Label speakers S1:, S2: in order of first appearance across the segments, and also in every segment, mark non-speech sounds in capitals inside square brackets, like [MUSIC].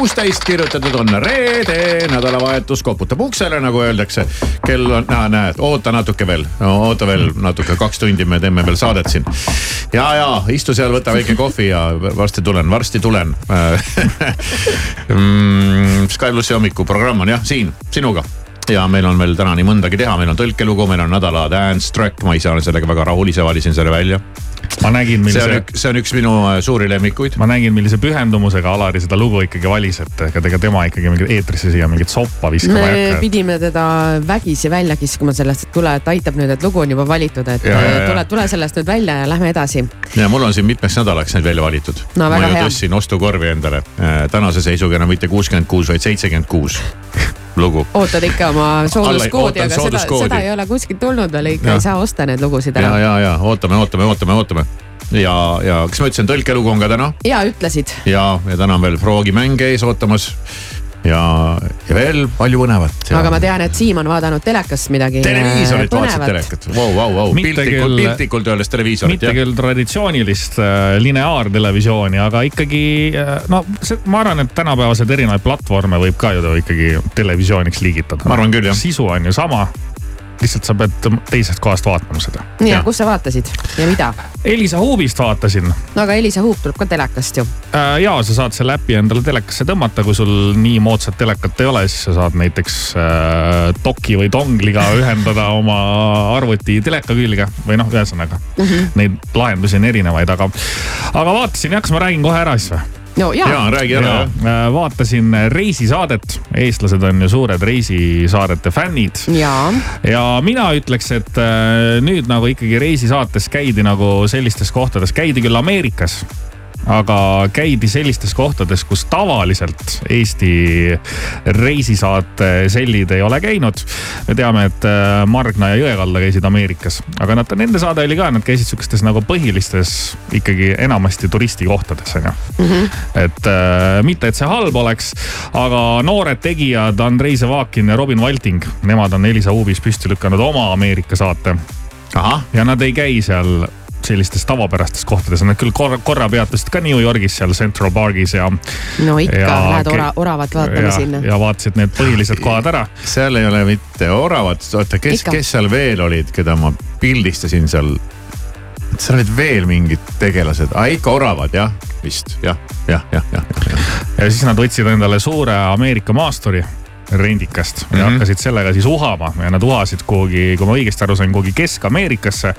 S1: kuusteist kirjutatud on reede, nädalavahetus koputab uksele, nagu öeldakse. kell on, näed, oota natuke veel no,, oota veel natuke, kaks tundi me teeme veel saadet siin. ja, ja istu seal, võta väike kohvi ja varsti tulen, varsti tulen [LAUGHS] mm,. Sky plussi hommikuprogramm on jah siin sinuga ja meil on veel täna nii mõndagi teha, meil on tõlkelugu, meil on nädala dance track, ma ise olen sellega väga rahul, ise valisin selle välja.
S2: ma nägin,
S1: see on
S2: millise,
S1: üks, see on üks minu äh, suuri lemmikuid.
S2: ma nägin, millise pühendumusega Alari seda lugu ikkagi valis, et ega ega tema ikkagi mingit eetrisse siia mingit soppa viskama
S3: me
S2: ei hakka.
S3: pidime teda vägisi välja kiskuma sellest, et tule, et aitab nüüd, et lugu on juba valitud, et
S2: Ja, ja, ja.
S3: tule, tule sellest nüüd välja ja lähme edasi.
S1: ja mul on siin mitmeks nädalaks neid välja valitud.
S3: No väga
S1: ma ju tõstsin ostukorvi endale. tänase seisuga enam mitte kuuskümmend kuus, vaid seitsekümmend kuus [LAUGHS] lugu.
S3: ootad ikka oma sooduskoodi, aga seda, seda ei ole kuskilt tulnud veel, ikka ei saa osta neid lugusid
S1: ja,
S3: ära.
S1: ja, ja ootame, ootame, ootame, ootame. ja, ja kas ma ütlesin, tõlkelugu on ka täna
S3: ja ütlesid,
S1: ja, ja täna on veel proogimäng ees ootamas. ja, ja veel palju põnevat.
S3: aga ma tean, et Siim on vaadanud telekast midagi.
S1: televiisorit vaatasid telekat, vau, vau, vau, piltlikult, piltlikult öeldes televiisorit
S2: mitte
S1: jah.
S2: küll traditsioonilist äh, lineaartelevisiooni, aga ikkagi äh, no see, ma arvan, et tänapäevaseid erinevaid platvorme võib ka ju ikkagi televisiooniks liigitada.
S1: Ma arvan küll, jah.
S2: sisu on ju sama, lihtsalt sa pead teisest kohast vaatama seda.
S3: nii, ja kus sa vaatasid ja mida?
S2: Elisa Huubist vaatasin
S3: no aga Elisa Huup tuleb ka telekast ju.
S2: Äh, ja sa saad selle äpi endale telekasse tõmmata, kui sul nii moodsat telekat ei ole, siis sa saad näiteks äh, doki või dongliga [LAUGHS] ühendada oma arvuti teleka külge või noh, ühesõnaga mm -hmm. neid lahendusi on erinevaid, aga, aga vaatasin jah, kas ma räägin kohe ära siis või?
S3: No ja,
S1: ja räägi ära
S2: äh, vaatasin reisisaadet, eestlased on ju suured reisisaadete fännid.
S3: Ja.
S2: ja mina ütleks, et äh, nüüd nagu ikkagi reisisaates käidi nagu sellistes kohtades, käidi küll Ameerikas aga käidi sellistes kohtades, kus tavaliselt Eesti reisisaate sellid ei ole käinud. me teame, et äh, Margna ja Jõekalda käisid Ameerikas, aga nad, nende saade oli ka, nad käisid sihukestes nagu põhilistes ikkagi enamasti turistikohtades on ju. et äh, mitte, et see halb oleks, aga noored tegijad Andrei Zevakin ja Robin Valting, nemad on Elisa Uubis püsti lükanud oma Ameerika saate ja nad ei käi seal sellistes tavapärastes kohtades, nad küll korra, korra peatusid ka New Yorgis seal Central Pargis ja.
S3: no ikka,
S2: Ja
S3: lähed ora-, oravat vaatama
S2: ja,
S3: sinna.
S2: ja vaatasid need põhilised kohad ära.
S1: seal ei ole mitte oravat, oota, kes, kes seal veel olid, keda ma pildistasin seal? seal olid veel mingid tegelased, aa ikka oravad jah, vist jah, jah, jah, jah, jah.
S2: ja siis nad võtsid endale suure Ameerika maasturi rendikast ja mm. -hmm. hakkasid sellega siis uhama ja nad uhasid kuhugi, kui ma õigesti aru sain, kuhugi Kesk-Ameerikasse.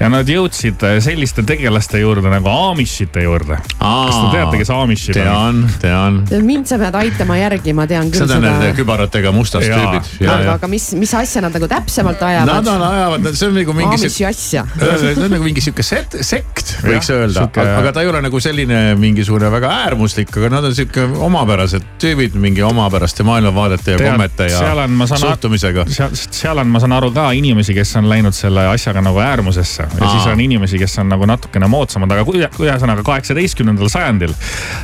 S2: ja nad jõudsid äh, selliste tegelaste juurde nagu Amishite juurde. kas te teate, kes Amishid on?
S1: tean, tean.
S3: mind sa pead aitama järgi, ma tean küll
S1: Need on need
S3: seda.
S1: kübaratega mustast
S2: Jaa.
S1: tüübid.
S3: aga, aga mis, mis asja nad nagu täpsemalt
S1: Nad
S3: ajavad?
S1: on, ajavad, see on nagu mingi
S3: Amishi asja. [LAUGHS]
S1: see on nagu mingi sihuke set, sekt, võiks
S2: Jah,
S1: öelda, aga ta ei ole nagu selline mingisugune väga äärmuslik, aga nad on sihuke omapärased tüübid mingi omapäraste maailmavaadete ja
S2: Tead,
S1: kommete ja
S2: seal on, saan-
S1: suhtumisega.
S2: seal, seal on, ma saan aru ka inimesi, kes on läinud selle asjaga nagu äärmusesse ja
S1: Aa.
S2: siis on inimesi, kes on nagu natukene moodsamad, aga kui- ühesõnaga kaheksateistkümnendal sajandil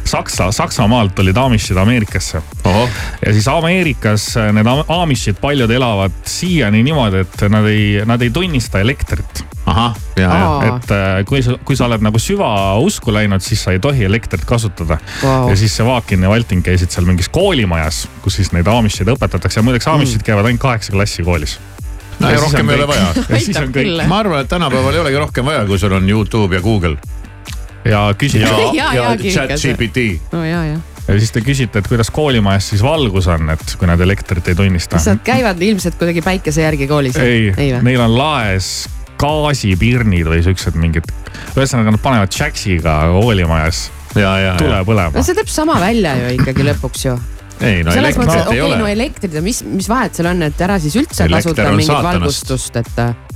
S2: Saksa, Saksamaalt tulid Amishid Ameerikasse ja siis Ameerikas need Am- Amishid paljud elavad siiani niimoodi, et nad ei, nad ei tunnista elektrit.
S1: ahah, ja, ja
S2: et äh, kui sa, kui sa oled nagu süvausku läinud, siis sa ei tohi elektrit kasutada
S3: Vau.
S2: ja siis see Vaakin ja Valting käisid seal mingis koolimajas, kus siis neid Amishid õpetatakse ja muideks Amishid käivad ainult kaheksa klassi koolis.
S1: no ja rohkem ei ole vaja.
S2: ja siis on
S3: Aitab
S2: kõik
S3: küll.
S1: ma arvan, et tänapäeval ei olegi rohkem vaja, kui sul on Youtube ja Google
S2: ja küsite
S1: ja
S3: Ja, [LAUGHS]
S1: ja,
S3: ja
S1: ja
S3: kirjutas.
S1: chat GPT.
S3: no ja, ja.
S2: ja siis te küsite, et kuidas koolimajas siis valgus on, et kui nad elektrit ei tunnista
S3: kas. nad käivad ilmselt kuidagi päikese järgi koolis?
S2: ei,
S3: ei
S2: neil on laes gaasipirnid või siuksed mingid, ühesõnaga nad panevad Jaxiga koolimajas
S1: ja, ja,
S2: tule põlema
S3: no. see teeb sama välja ju ikkagi lõpuks ju.
S1: ei no
S3: selles mõttes,
S1: elektrit
S3: et
S1: ei
S3: okei okay,, no
S1: ole.
S3: elektrid ja mis, mis vahet seal on, et ära siis üldse
S1: Elekter
S3: kasuta mingit
S1: saatanast.
S3: valgustust, et. et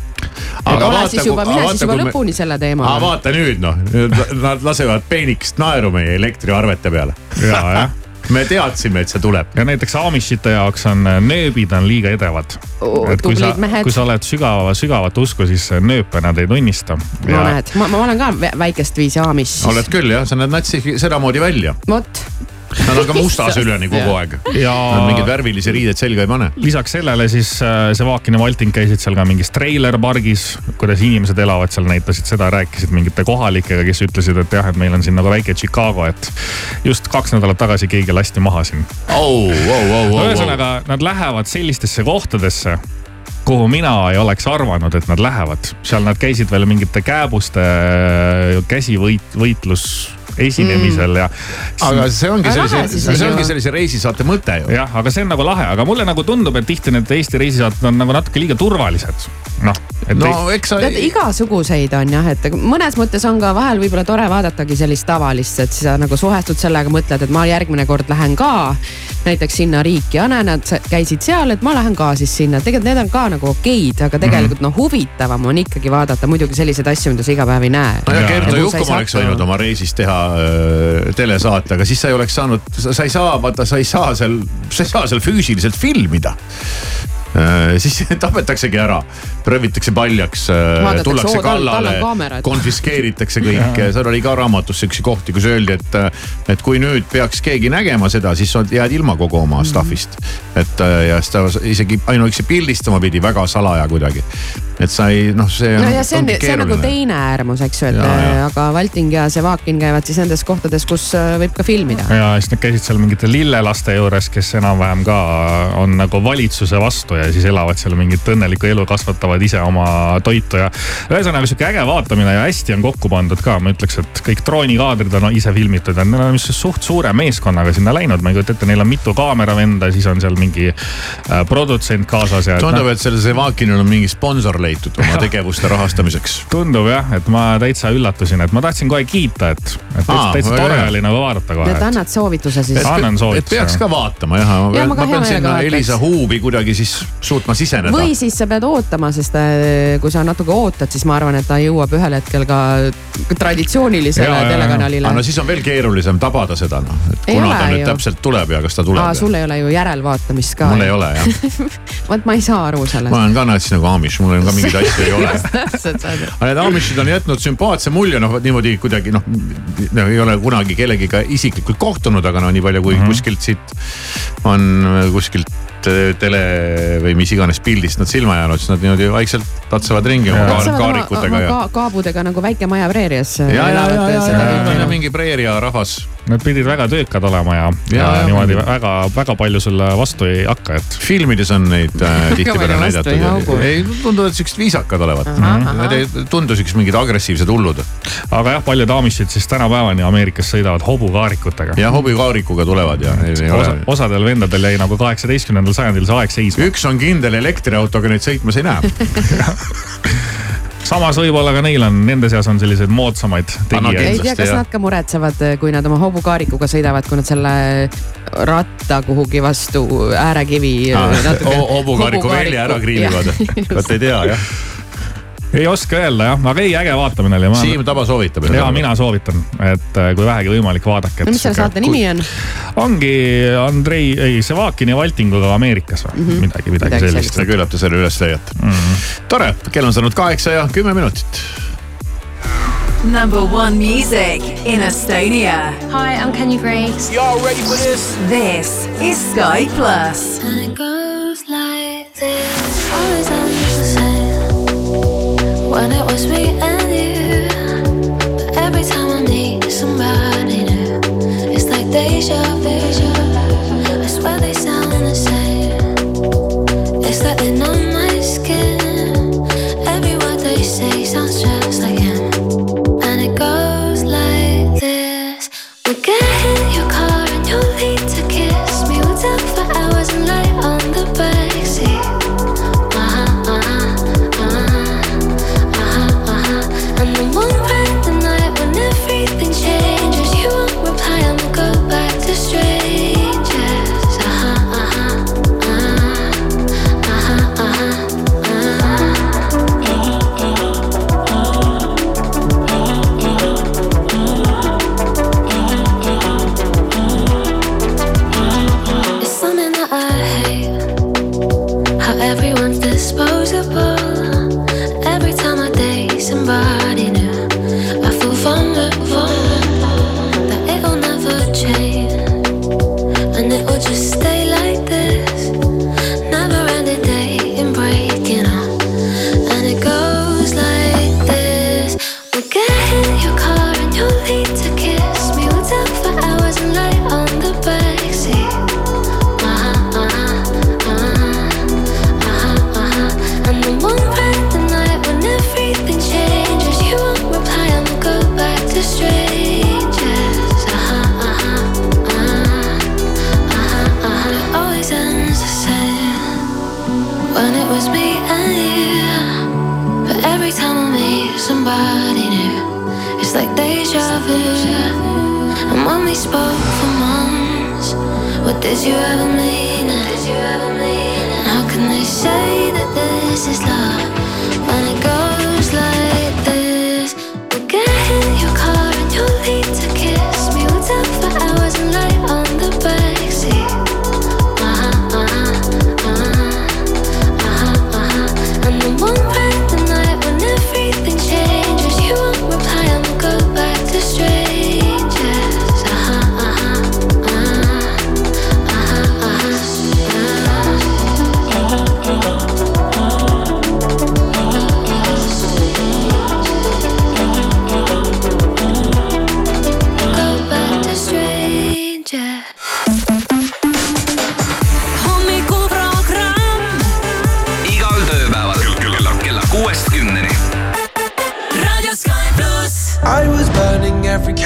S1: Aga vaata,
S3: siis juba, mine
S1: aga
S3: siis
S1: vaata,
S3: juba
S1: kui me-
S3: lõpuni selle
S1: aga
S3: teemaga.
S1: vaata nüüd noh, nad lasevad peenikest naeru meie elektriarvete peale.
S2: ja, jah.
S1: Me teadsime, et see tuleb.
S2: ja näiteks Amishite jaoks on äh, nööbid on liiga edevad.
S3: Oo,
S2: et kui sa kui sa oled sügava, sügavat usku, siis nööpe nad ei tunnista.
S3: no näed, ma, ma olen ka vä- väikest viisi aamis.
S1: oled küll jah, sa näed natsi sedamoodi välja.
S3: vot,
S1: Nad on ka musta süljeni kogu aeg.
S2: ja
S1: Nad mingeid värvilisi riideid selga ei pane.
S2: lisaks sellele siis äh, Sevakin ja Valting käisid seal ka mingis treilerpargis, kuidas inimesed elavad seal, näitasid seda, rääkisid mingite kohalikega, kes ütlesid, et jah, et meil on siin nagu väike Chicago, et just kaks nädalat tagasi keegi lasti maha siin.
S1: oh, oh, oh, oh,
S2: ühesõnaga, nad lähevad sellistesse kohtadesse kuhu mina ei oleks arvanud, et nad lähevad, seal nad käisid veel mingite kääbuste äh, käsivõit, võitlus esinemisel mm. ja.
S1: aga see ongi
S3: Aga
S1: sellise see
S3: on
S1: ongi sellise reisisaate mõte ju.
S2: jah, aga see on nagu lahe, aga mulle nagu tundub, et tihti need Eesti reisisaated on nagu natuke liiga turvalised. noh, et
S1: no
S2: ei-
S1: eks sa.
S3: tead igasuguseid on jah, et mõnes mõttes on ka vahel võib-olla tore vaadatagi sellist tavalist, et sa nagu suhestud sellega, mõtled, et ma järgmine kord lähen ka näiteks sinna riiki ja näen, nad käisid seal, et ma lähen ka siis sinna, tegelikult need on ka nagu okeid, aga tegelikult
S1: Mhm.
S3: noh, huvitavam on ikkagi vaadata muidugi selliseid asju, mida sa iga päev ei näe.
S2: Jaa.
S1: Kertu Jukum oleks võinud oma reisist teha äh, telesaate, aga siis sa ei oleks saanud, sa ei saa, vaata, sa ei saa seal, sa ei saa seal füüsiliselt filmida. Siis [LAUGHS] tapetaksegi ära, röövitakse paljaks,
S3: Vaadatakse,
S1: tullakse kallale [LAUGHS] konfiskeeritakse kõik, seal oli ka raamatus siukseid kohti, kus öeldi, et, et kui nüüd peaks keegi nägema seda, siis sa jääd ilma kogu oma
S3: Mhm.
S1: stuff'ist. et äh, ja seda isegi ainuüksi pildistama pidi väga salaja kuidagi. Et sa ei, noh, see on.
S3: no ja see on, see on nagu teine äärmus, eks ju, et
S1: Jaa, jaa.
S3: aga Valting ja Sevakin käivad siis nendes kohtades, kus äh, võib ka filmida.
S2: ja siis nad käisid seal mingite lillelaste juures, kes enam-vähem ka on nagu valitsuse vastu ja siis elavad seal mingit õnnelikku elu, kasvatavad ise oma toitu ja. ühesõnaga sihuke äge vaatamine ja hästi on kokku pandud ka, ma ütleks, et kõik droonikaadrid on ise filmitud ja nad on vist suht suure meeskonnaga sinna läinud, ma ei kujuta ette, neil on mitu kaameravenda, siis on seal mingi äh, produtsent kaasas ja.
S1: tundub, et sellel Zevakinil on mingi sponsor leitud oma tegevuste rahastamiseks.
S2: tundub jah, et ma täitsa üllatusin, et ma tahtsin kohe kiita, et, et
S1: Aa,
S2: täitsa tore oli nagu vaadata kohe
S3: et. annad soovituse siis
S2: Et-. Annan soovituse,
S1: et peaks ka vaatama jah, ma pean,
S3: ma
S1: ma pean sinna. Elisa huubi kuidagi siis suutma siseneda.
S3: või siis sa pead ootama, sest äh, kui sa natuke ootad, siis ma arvan, et ta jõuab ühel hetkel ka traditsioonilisele telekanalile
S1: aga no. siis on veel keerulisem tabada seda noh, et kuna ta nüüd
S3: ju.
S1: täpselt tuleb ja kas ta tuleb.
S3: sul ei ole ju järelvaatamist ka.
S1: mul ei ole jah, [LAUGHS]
S3: vot ma ei saa aru
S1: ma
S3: sellest.
S1: olen ka näiteks nagu Amish, mul on ka mingeid asju ei ole. aga need Amishid on jätnud sümpaatse mulje, noh niimoodi kuidagi noh no,, ei ole kunagi kellegiga isiklikult kohtunud, aga no nii palju kui mm -hmm. kuskilt siit on kuskilt eh, tele või mis iganes pildist nad silma jäänud, siis nad niimoodi vaikselt tatsevad ringi oma kaar, kaarikutega ja.
S3: ka, kaabudega nagu väike maja preerias.
S1: ja, ja, ja, ja, ja, ja
S3: ja.
S1: mingi preeria rahvas.
S2: Nad pidid väga töökad olema ja, ja,
S1: Ja,
S2: ja
S1: ja.
S2: niimoodi väga-väga palju sulle vastu ei hakka, et
S1: filmides on neid äh, [LAUGHS] tihtipeale näidatud
S3: ei
S1: tunduvad siuksed viisakad olevat. Need ei tundu siuksed mingid agressiivsed hullud.
S2: aga jah, paljud Amishid siis tänapäevani Ameerikas sõidavad hobukaarikutega.
S1: ja hobikaarikuga tulevad ja
S2: osadel vendadel jäi nagu kaheksateistkümnendal sajandil see aeg seisma.
S1: üks on kindel, elektriautoga neid sõitmas ei näe. [LAUGHS]
S2: samas võib-olla ka neil on, nende seas on selliseid moodsamaid tegijaid
S3: ei tea, kas nad ka muretsevad, kui nad oma hobukaarikuga sõidavad, kui nad selle ratta kuhugi vastu äärekivi. [LAUGHS]
S1: hobukaariku välja ära [LAUGHS] kriilivad. vot ei tea jah.
S2: Ei oska öelda jah, aga ei äge vaatamine oli.
S1: Siim Taba soovitab.
S2: ja mina soovitan, et äh, kui vähegi võimalik, vaadake.
S3: no mis selle saate nimi on?
S2: ongi Andrei, ei Sevakin ja Valtinguga Ameerikas või mm -hmm. midagi, midagi
S3: Midagi
S2: sellist.
S1: küllap te selle üles leiate mm. -hmm. tore, kell on saanud kaheksa ja kümme minutit.
S4: Number one music in Estonia.
S5: Hi, I'm Kenya Grace.
S4: This is Sky Plus.
S5: And it goes like this. Always on. When it was me and you. But every time I need somebody new, it's like deja vu. I swear they sound the same. It's like they're on Everyone's disposable.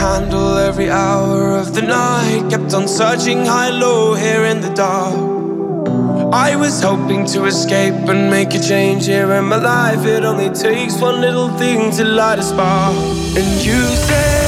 S5: Every
S6: hour of the night. Kept on searching high, low, here in the dark. I was hoping to escape and make a change here in my life. It only takes one little thing to light a spark. And you said,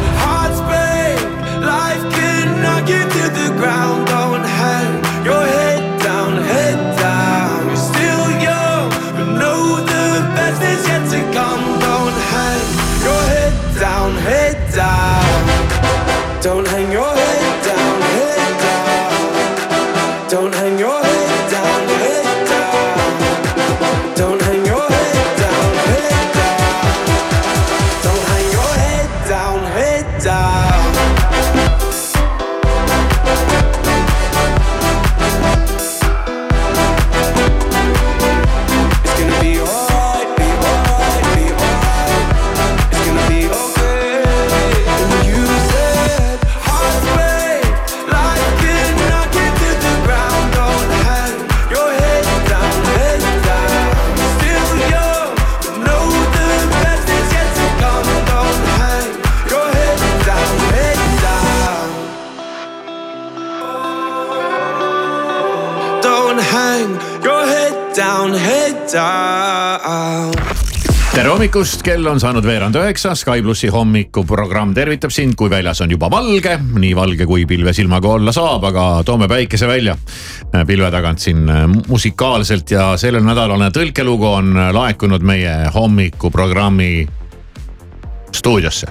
S6: you the ground. Don't hang your head down, head down. You're still young, but know the best is yet to come. Don't hang your head down, head down. Don't hang your head down, head down. Don't hang your head down,
S1: hommikust, kell on saanud veerand üheksa, Sky plussi hommikuprogramm tervitab sind, kui väljas on juba valge, nii valge kui pilvesilmaga olla saab, aga toome päikese välja. Pilve tagant siin musikaalselt ja sellel nädalane tõlkelugu on laekunud meie hommikuprogrammi stuudiosse.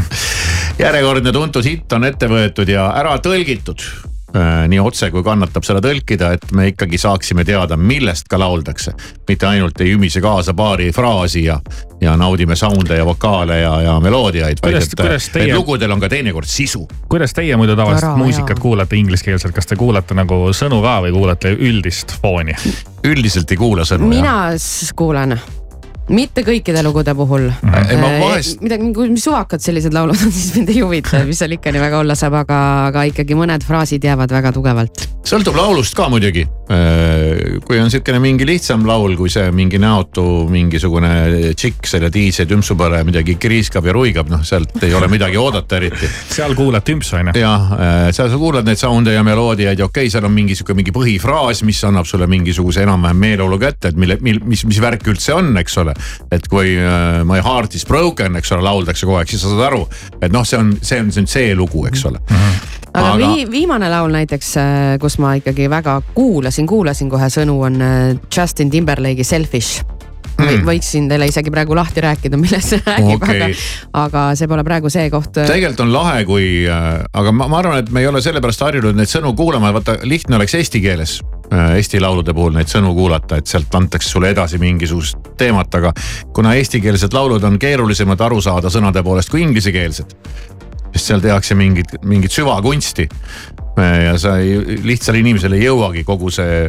S1: [LAUGHS] Järjekordne tuntud hitt on ette võetud ja ära tõlgitud. äh, nii otse kui kannatab seda tõlkida, et me ikkagi saaksime teada, millest ka lauldakse. mitte ainult ei ümise kaasa paari fraasi ja, ja naudime sound'e ja vokaale ja, ja meloodiaid, vaid
S2: Kuidas-
S1: et,
S2: kuidas
S1: et
S2: teie-
S1: lugudel on ka teinekord sisu.
S2: kuidas teie muidu tavaliselt
S3: Tara,
S2: muusikat
S3: jaa.
S2: kuulate ingliskeelselt, kas te kuulate nagu sõnu ka või kuulate üldist fooni?
S1: üldiselt ei kuula sõnu.
S3: mina s- kuulan mitte kõikide lugude puhul.
S1: Ei, ma vahest-
S3: midagi, mis suvakad sellised laulud on, [LAUGHS] siis mind ei huvita, mis seal ikka nii väga olla saab, aga, aga ikkagi mõned fraasid jäävad väga tugevalt.
S1: sõltub laulust ka muidugi, kui on sihukene mingi lihtsam laul, kui see mingi näotu mingisugune tšikk selle diise tümpsupõle midagi kriiskab ja ruigab, noh sealt ei ole midagi oodata eriti. [LAUGHS]
S2: seal kuulad tümpsu on ju.
S1: jah, seal sa kuulad neid sound'e ja meloodiaid ja okei okay,, seal on mingi sihuke mingi põhifraas, mis annab sulle mingisuguse enam-vähem meeleolu kätte, et mille, mil, mis, mis värk üldse on, eks ole. Et kui uh, My heart is broken, eks ole, lauldakse kogu aeg, siis sa saad aru, et noh, see on, see on, see on see lugu, eks ole mm. -hmm
S3: aga, aga... Vi, viimane laul näiteks, kus ma ikkagi väga kuulasin, kuulasin kohe sõnu, on Justin Timberlake'i Selfish mm. võiksin teile isegi praegu lahti rääkida, millest see räägib okay., aga, aga see pole praegu see koht.
S1: tegelikult on lahe, kui äh,, aga ma, ma arvan, et me ei ole sellepärast harjunud neid sõnu kuulama, vaata lihtne oleks eesti keeles äh,. Eesti laulude puhul neid sõnu kuulata, et sealt antakse sulle edasi mingisugust teemat, aga kuna eestikeelsed laulud on keerulisemad aru saada sõnade poolest kui inglisekeelsed sest seal tehakse mingit, mingit süvakunsti. ja sa ei, lihtsal inimesel ei jõuagi kogu see,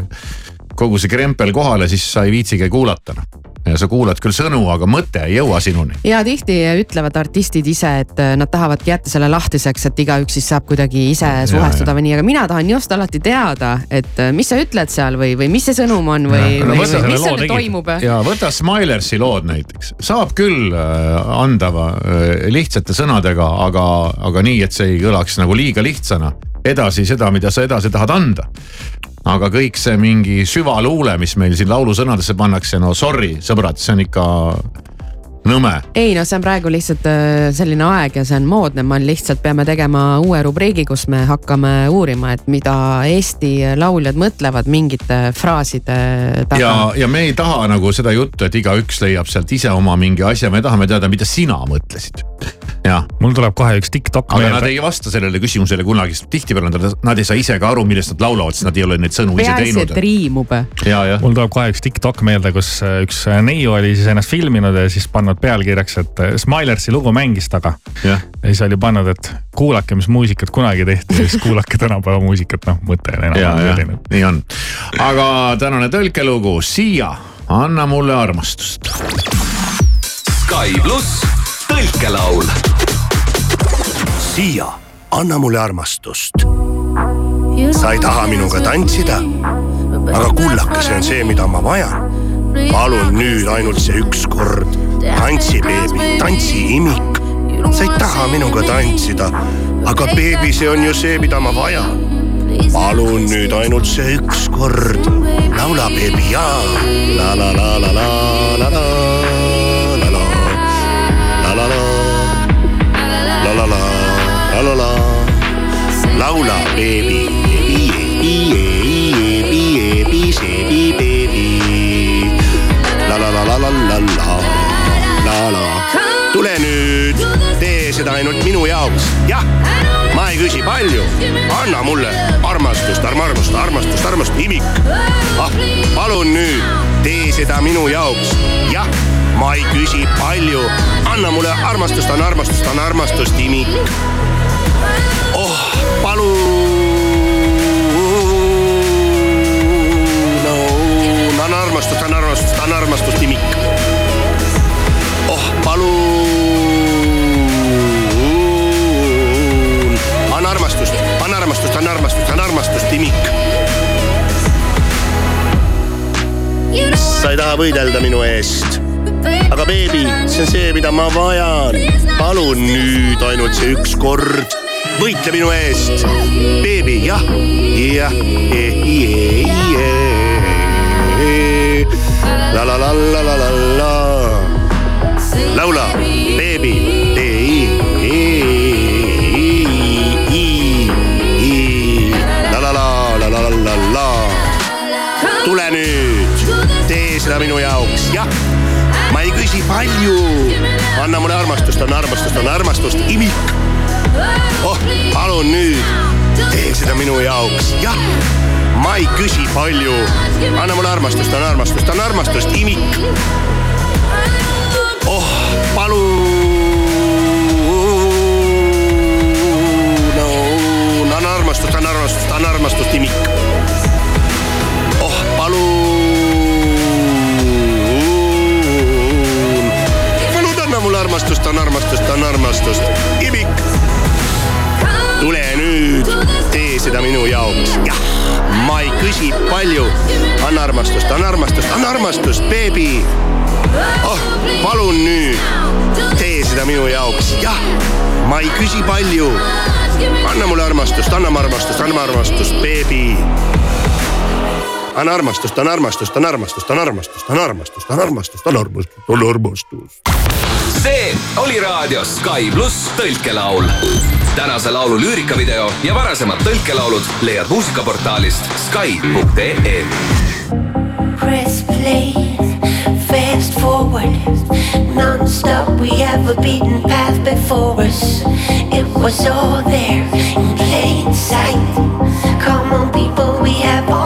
S1: kogu see krempel kohale, siis sa ei viitsigi kuulata noh. Ja sa kuulad küll sõnu, aga mõte ei jõua sinuni.
S3: ja tihti ütlevad artistid ise, et äh, nad tahavadki jätta selle lahtiseks, et igaüks siis saab kuidagi ise suhestuda või nii, aga mina tahan just alati teada, et äh, mis sa ütled seal või, või mis see sõnum on või, või, või mis seal toimub.
S1: ja võta Smilersi lood näiteks, saab küll äh, anda lihtsate sõnadega, aga, aga nii, et see ei kõlaks nagu liiga lihtsana. Edasi seda, mida sa edasi tahad anda aga kõik see mingi süvaluule, mis meil siin laulusõnadesse pannakse, no sorry, sõbrad, see on ikka nõme.
S3: ei no see on praegu lihtsalt äh, selline aeg ja see on moodne, me lihtsalt peame tegema uue rubriigi, kus me hakkame uurima, et mida Eesti lauljad mõtlevad mingite fraaside taga.
S1: ja, ja me ei taha nagu seda juttu, et igaüks leiab sealt ise oma mingi asja, me tahame teada, mida sina mõtlesid
S2: mul tuleb kohe üks TikTok
S1: meelde. aga nad ei vasta sellele küsimusele kunagi, sest tihtipeale nad, nad ei saa ise ka aru, millest nad laulavad, sest nad ei ole neid sõnu ise teinud.
S3: peaasi, et riimub.
S2: mul tuleb kohe üks TikTok meelde, kus äh, üks äh, neiu oli siis ennast filminud ja siis pannud pealkirjaks, et äh, Smilersi lugu mängis taga. ja siis oli pannud, et kuulake, mis muusikat kunagi tehti ja siis kuulake tänapäeva muusikat, noh mõte on enam-vähem
S1: selline. nii on, aga tänane tõlkelugu, Siia, anna mulle armastust.
S7: Sky pluss tõlkelaul.
S8: Siia, anna mulle armastust. sa ei taha minuga tantsida? aga kullake, see on see, mida ma vajan. palun nüüd ainult see üks kord. tantsi, beebi, tantsi, imik. sa ei taha minuga tantsida, aga beebi, see on ju see, mida ma vajan. palun nüüd ainult see üks kord. laula, beebi, jaa. la la la la la la la. La la la la la la. laula, beebi, la la la la la la la, la la. tule nüüd, tee seda ainult minu jaoks, jah ma ei küsi palju, anna mulle armastust, armastust, armastust, armastust, imik. ah, palun nüüd, tee seda minu jaoks, jah ma ei küsi palju, anna mulle armastust, on armastust, on armastust, imik oh, palun no,. anna armastust, anna armastust, anna armastust, imik. oh, palun. anna armastust, anna armastust, anna armastust, anna armastust, imik. sa ei taha võidelda minu eest aga beebi, see on see, mida ma vajan. palun nüüd ainult see üks kord. Võitle minu eest, beebi, jah, jah, la la la la la la la. laula, beebi, la la la la la la la. tule nüüd, tee seda minu jaoks, jah ma ei küsi palju. anna mulle armastust, on armastust, on armastust, imik oh, palun nüüd, tee seda minu jaoks, jah. ma ei küsi palju, anna mulle armastust, on armastust, on armastust, imik. oh, palun no,. anna armastust, anna armastust, anna armastust, imik. oh, palun. Armastust, on armastust, on armastust, imik tule nüüd, tee seda minu jaoks, jah, ma ei küsi palju. anna armastust, anna armastust, anna armastust, beebi. oh, palun nüüd, tee seda minu jaoks, jah, ma ei küsi palju. anna mulle armastust, anna armastust, anna armastust, beebi. anna armastust, anna armastust, anna armastust, anna armastust, anna armastust, anna armastust, anna armastust, anna armastust.
S7: See oli raadios Sky pluss tõlkelaul. tänase laulu lüürikavideo ja varasemad tõlkelaulud leiad muusikaportaalist Sky.ee.
S9: Press play, fast forward, non-stop. We have a beaten path before us. It was all there in plain sight. Come on, people, we have all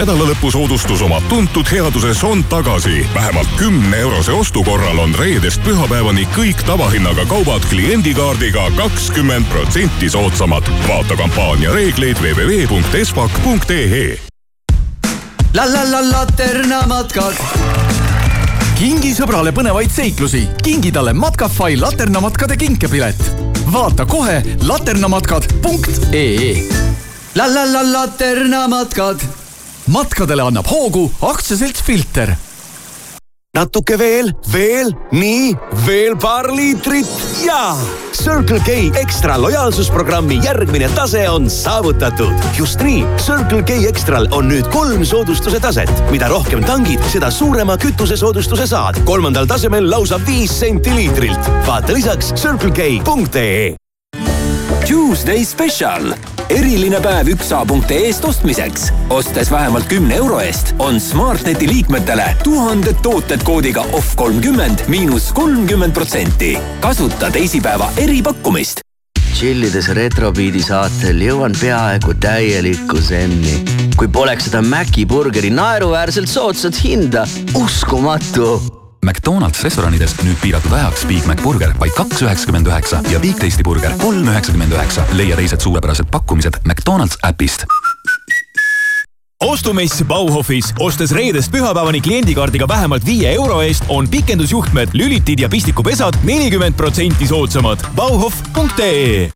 S10: Espaki nädalalõpusoodustus oma tuntud headuses on tagasi. vähemalt kümne eurose ostu korral on reedest pühapäevani kõik tavahinnaga kaubad kliendikaardiga kakskümmend protsenti soodsamad. vaata kampaania reegleid www.espak.ee
S11: la la la Laterna matkad. kingi sõbrale põnevaid seiklusi, kingi talle Matkafai laternamatkade kinkepilet. vaata kohe laternamatkad.ee. la la la Laterna matkad. Matkadele annab hoogu aktsiaselts Filter
S12: natuke veel, veel, nii, veel paar liitrit ja Circle K Extra lojaalsusprogrammi järgmine tase on saavutatud. just nii, Circle K Extral on nüüd kolm soodustuse taset. mida rohkem tangid, seda suurema kütusesoodustuse saad. kolmandal tasemel lausa viis senti liitrilt. vaata lisaks circlek.ee.
S13: Tuesday Special eriline päev üksa.ee-st ostmiseks. ostes vähemalt kümne euro eest on Smartneti liikmetele tuhanded tooted koodiga off kolmkümmend miinus kolmkümmend protsenti. kasuta teisipäeva eripakkumist.
S14: chillides retrobeat'i saatel jõuan peaaegu täielikku zenni. kui poleks seda Maci burgeri naeruväärselt soodsat hinda, uskumatu
S15: McDonalds restoranides nüüd piiratud ajaks Big Mac burger vaid kaks üheksakümmend üheksa ja Big Tasty burger kolm üheksakümmend üheksa. leia teised suurepärased pakkumised McDonalds äpist
S16: ostumess Bauhofis, ostes reedest pühapäevani kliendikaardiga vähemalt viie euro eest on pikendusjuhtmed, lülitid ja pistikupesad nelikümmend protsenti soodsamad. Bauhof.ee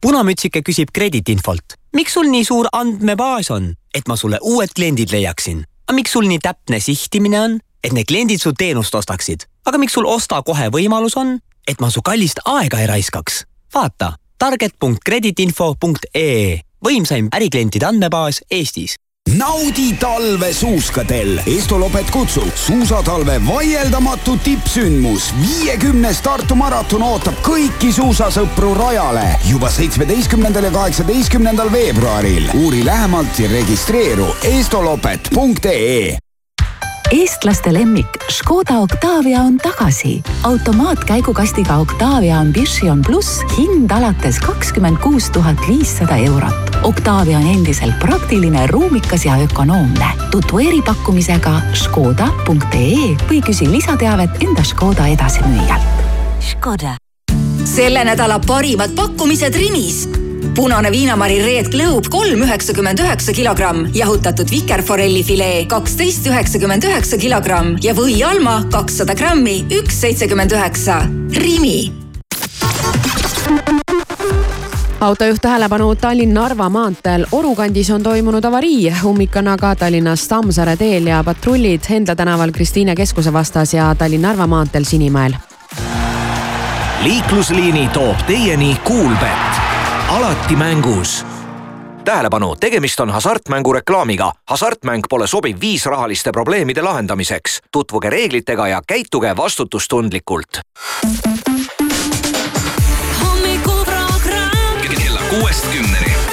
S17: punamütsike küsib krediitinfolt. miks sul nii suur andmebaas on, et ma sulle uued kliendid leiaksin? aga miks sul nii täpne sihtimine on, et need kliendid su teenust ostaksid? aga miks sul osta kohe võimalus on, et ma su kallist aega ei raiskaks? vaata target.krediitinfo.ee võimsaim äriklientide andmebaas Eestis
S18: naudi talve suuskadel. Estolopet kutsub suusatalve vaieldamatu tippsündmus. viiekümnes Tartu maraton ootab kõiki suusasõpru rajale juba seitsmeteistkümnendal ja kaheksateistkümnendal veebruaril. uuri lähemalt ja registreeru estolopet.ee
S19: eestlaste lemmik Škoda Octavia on tagasi. automaatkäigukastiga Octavia Ambition pluss hind alates kakskümmend kuus tuhat viissada eurot. Octavia on endiselt praktiline, ruumikas ja ökonoomne. tutvu eripakkumisega škoda.ee või küsi lisateavet enda Škoda edasimüüjalt.
S20: Škoda. selle nädala parimad pakkumised Rimis punane viinamari Red Globe kolm üheksakümmend üheksa kilogramm, jahutatud vikerforelli filee kaksteist üheksakümmend üheksa kilogramm. Ja või Alma kakssada grammi, üks seitsekümmend üheksa. Rimi.
S3: Autojuht tähelepanu Tallinn-Narva maanteel Oru kandis on toimunud avarii, ummik on aga Tallinnas Tammsaare teel ja patrullid Endla tänaval Kristiine keskuse vastas ja Tallinn-Narva maanteel Sinimäel.
S21: liiklusliini toob teieni Kuulbett, alati mängus tähelepanu, tegemist on hasartmängureklaamiga. hasartmäng pole sobiv viis rahaliste probleemide lahendamiseks. tutvuge reeglitega ja käituge vastutustundlikult.
S22: hommikuprogramm
S7: kella kuuest kümneni.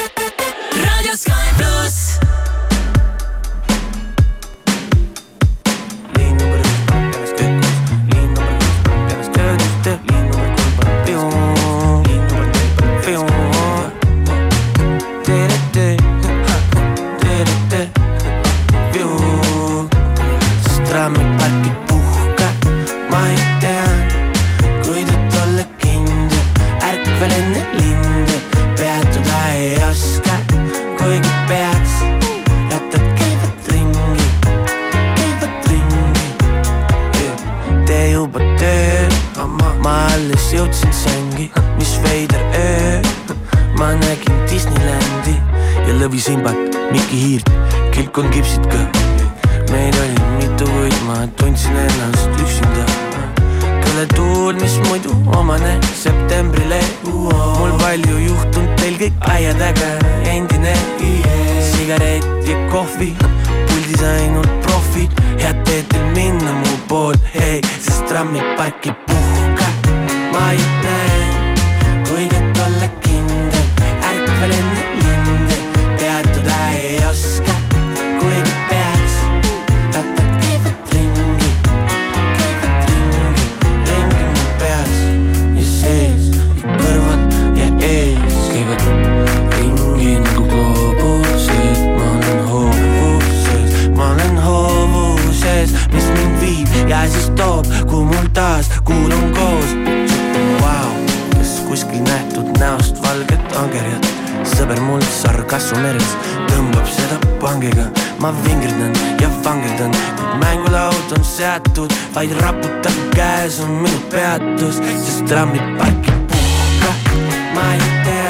S6: Disneylandi ja lõvisimbat, Mikki Hiirt, kilpkonn kipsid ka meid oli mitu, kuid ma tundsin ennast üksinda. kõletuul, mis muidu omane septembrile, mul palju juhtunud, teil kõik aia taga endine. sigaret ja kohvi, puldis ainult profid, head teed teil minna mu pool, hei, sest trammipark ei puhka. ma ei näe, sõber mul sargassu meres tõmbab seda pangiga, ma vingerdan ja vangerdan, kuid mängulaud on seatud, vaid raputab käes on minu peatus, sest trammipark ei puhka, ma ei tea,